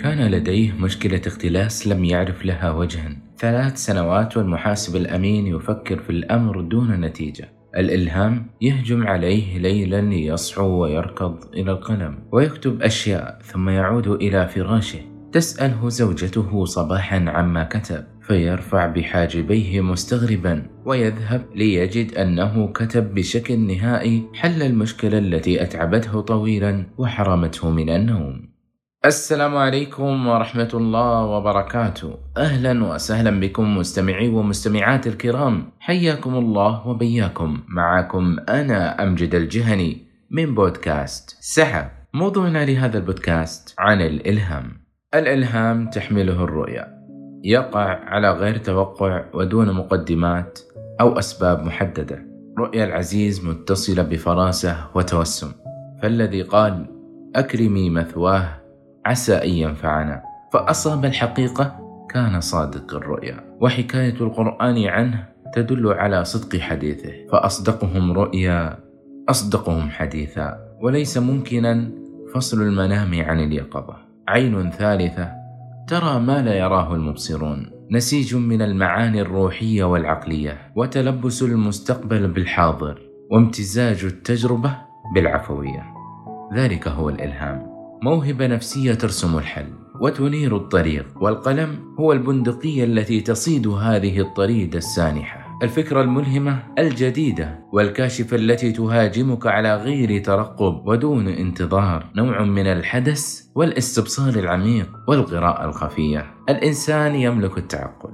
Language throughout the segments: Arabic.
كان لديه مشكلة اختلاس لم يعرف لها وجها. ثلاث سنوات والمحاسب الأمين يفكر في الأمر دون نتيجة. الإلهام يهجم عليه ليلا يصحو ويركض إلى القلم ويكتب أشياء ثم يعود إلى فراشه. تسأله زوجته صباحا عما كتب فيرفع بحاجبيه مستغربا ويذهب ليجد أنه كتب بشكل نهائي حل المشكلة التي أتعبته طويلا وحرمته من النوم. السلام عليكم ورحمة الله وبركاته. أهلا وسهلا بكم مستمعي ومستمعات الكرام. حياكم الله وبياكم. معكم أنا أمجد الجهني من بودكاست سحب موضوعنا لهذا البودكاست عن الإلهام. الإلهام تحمله الرؤيا. يقع على غير توقع ودون مقدمات أو أسباب محددة. رؤيا العزيز متصلة بفراسة وتوسم. فالذي قال أكرمي مثواه عسى أن ينفعنا. فأصاب الحقيقة كان صادق الرؤيا. وحكاية القرآن عنه تدل على صدق حديثه. فأصدقهم رؤيا أصدقهم حديثا. وليس ممكنا فصل المنام عن اليقظة. عين ثالثة ترى ما لا يراه المبصرون. نسيج من المعاني الروحية والعقلية. وتلبس المستقبل بالحاضر. وامتزاج التجربة بالعفوية. ذلك هو الإلهام. موهبة نفسية ترسم الحل وتنير الطريق والقلم هو البندقية التي تصيد هذه الطريد السانحة. الفكرة الملهمة الجديدة والكاشفة التي تهاجمك على غير ترقب ودون انتظار نوع من الحدث والاستبصار العميق والقراءة الخفية. الإنسان يملك التعقل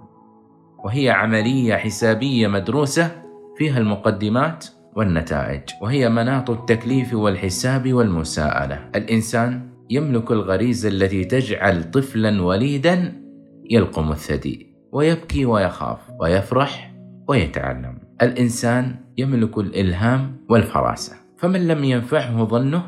وهي عملية حسابية مدروسة فيها المقدمات والنتائج وهي مناط التكليف والحساب والمساءلة. الإنسان يملك الغريزة التي تجعل طفلا وليدا يلقم الثدي ويبكي ويخاف ويفرح ويتعلم. الإنسان يملك الإلهام والفراسة فمن لم ينفعه ظنه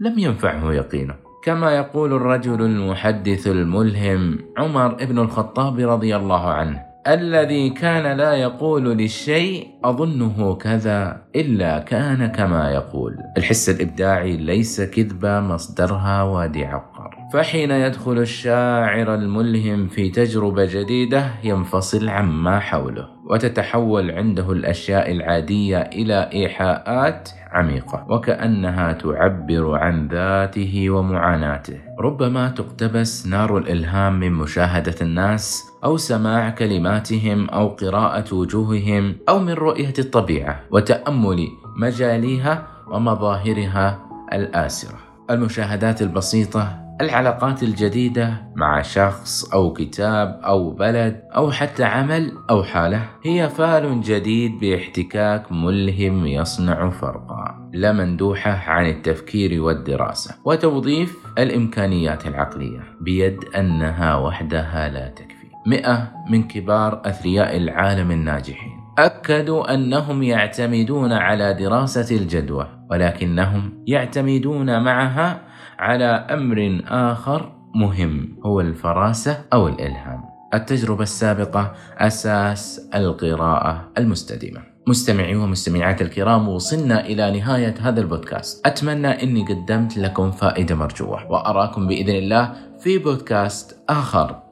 لم ينفعه يقينه. كما يقول الرجل المحدث الملهم عمر بن الخطاب رضي الله عنه الذي كان لا يقول للشيء أظنه كذا إلا كان كما يقول. الحس الإبداعي ليس كذبة مصدرها وادي عقر فحين يدخل الشاعر الملهم في تجربة جديدة ينفصل عما حوله. وتتحول عنده الأشياء العادية إلى إيحاءات عميقة وكأنها تعبر عن ذاته ومعاناته. ربما تقتبس نار الإلهام من مشاهدة الناس أو سماع كلماتهم أو قراءة وجوههم أو من رؤية الطبيعة وتأمل مجاليها ومظاهرها الآسرة. المشاهدات البسيطة العلاقات الجديدة مع شخص أو كتاب أو بلد أو حتى عمل أو حالة هي فال جديد باحتكاك ملهم يصنع فرقا لا مندوحة عن التفكير والدراسة وتوظيف الإمكانيات العقلية بيد أنها وحدها لا تكفي. مئة من كبار أثرياء العالم الناجحين أكدوا أنهم يعتمدون على دراسة الجدوى ولكنهم يعتمدون معها على أمر آخر مهم هو الفراسة أو الإلهام. التجربة السابقة أساس القراءة المستديمة. مستمعي ومستمعات الكرام وصلنا إلى نهاية هذا البودكاست. أتمنى أني قدمت لكم فائدة مرجوة وأراكم بإذن الله في بودكاست آخر.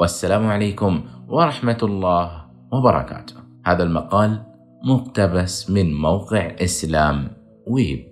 والسلام عليكم ورحمة الله وبركاته. هذا المقال مقتبس من موقع إسلام ويب.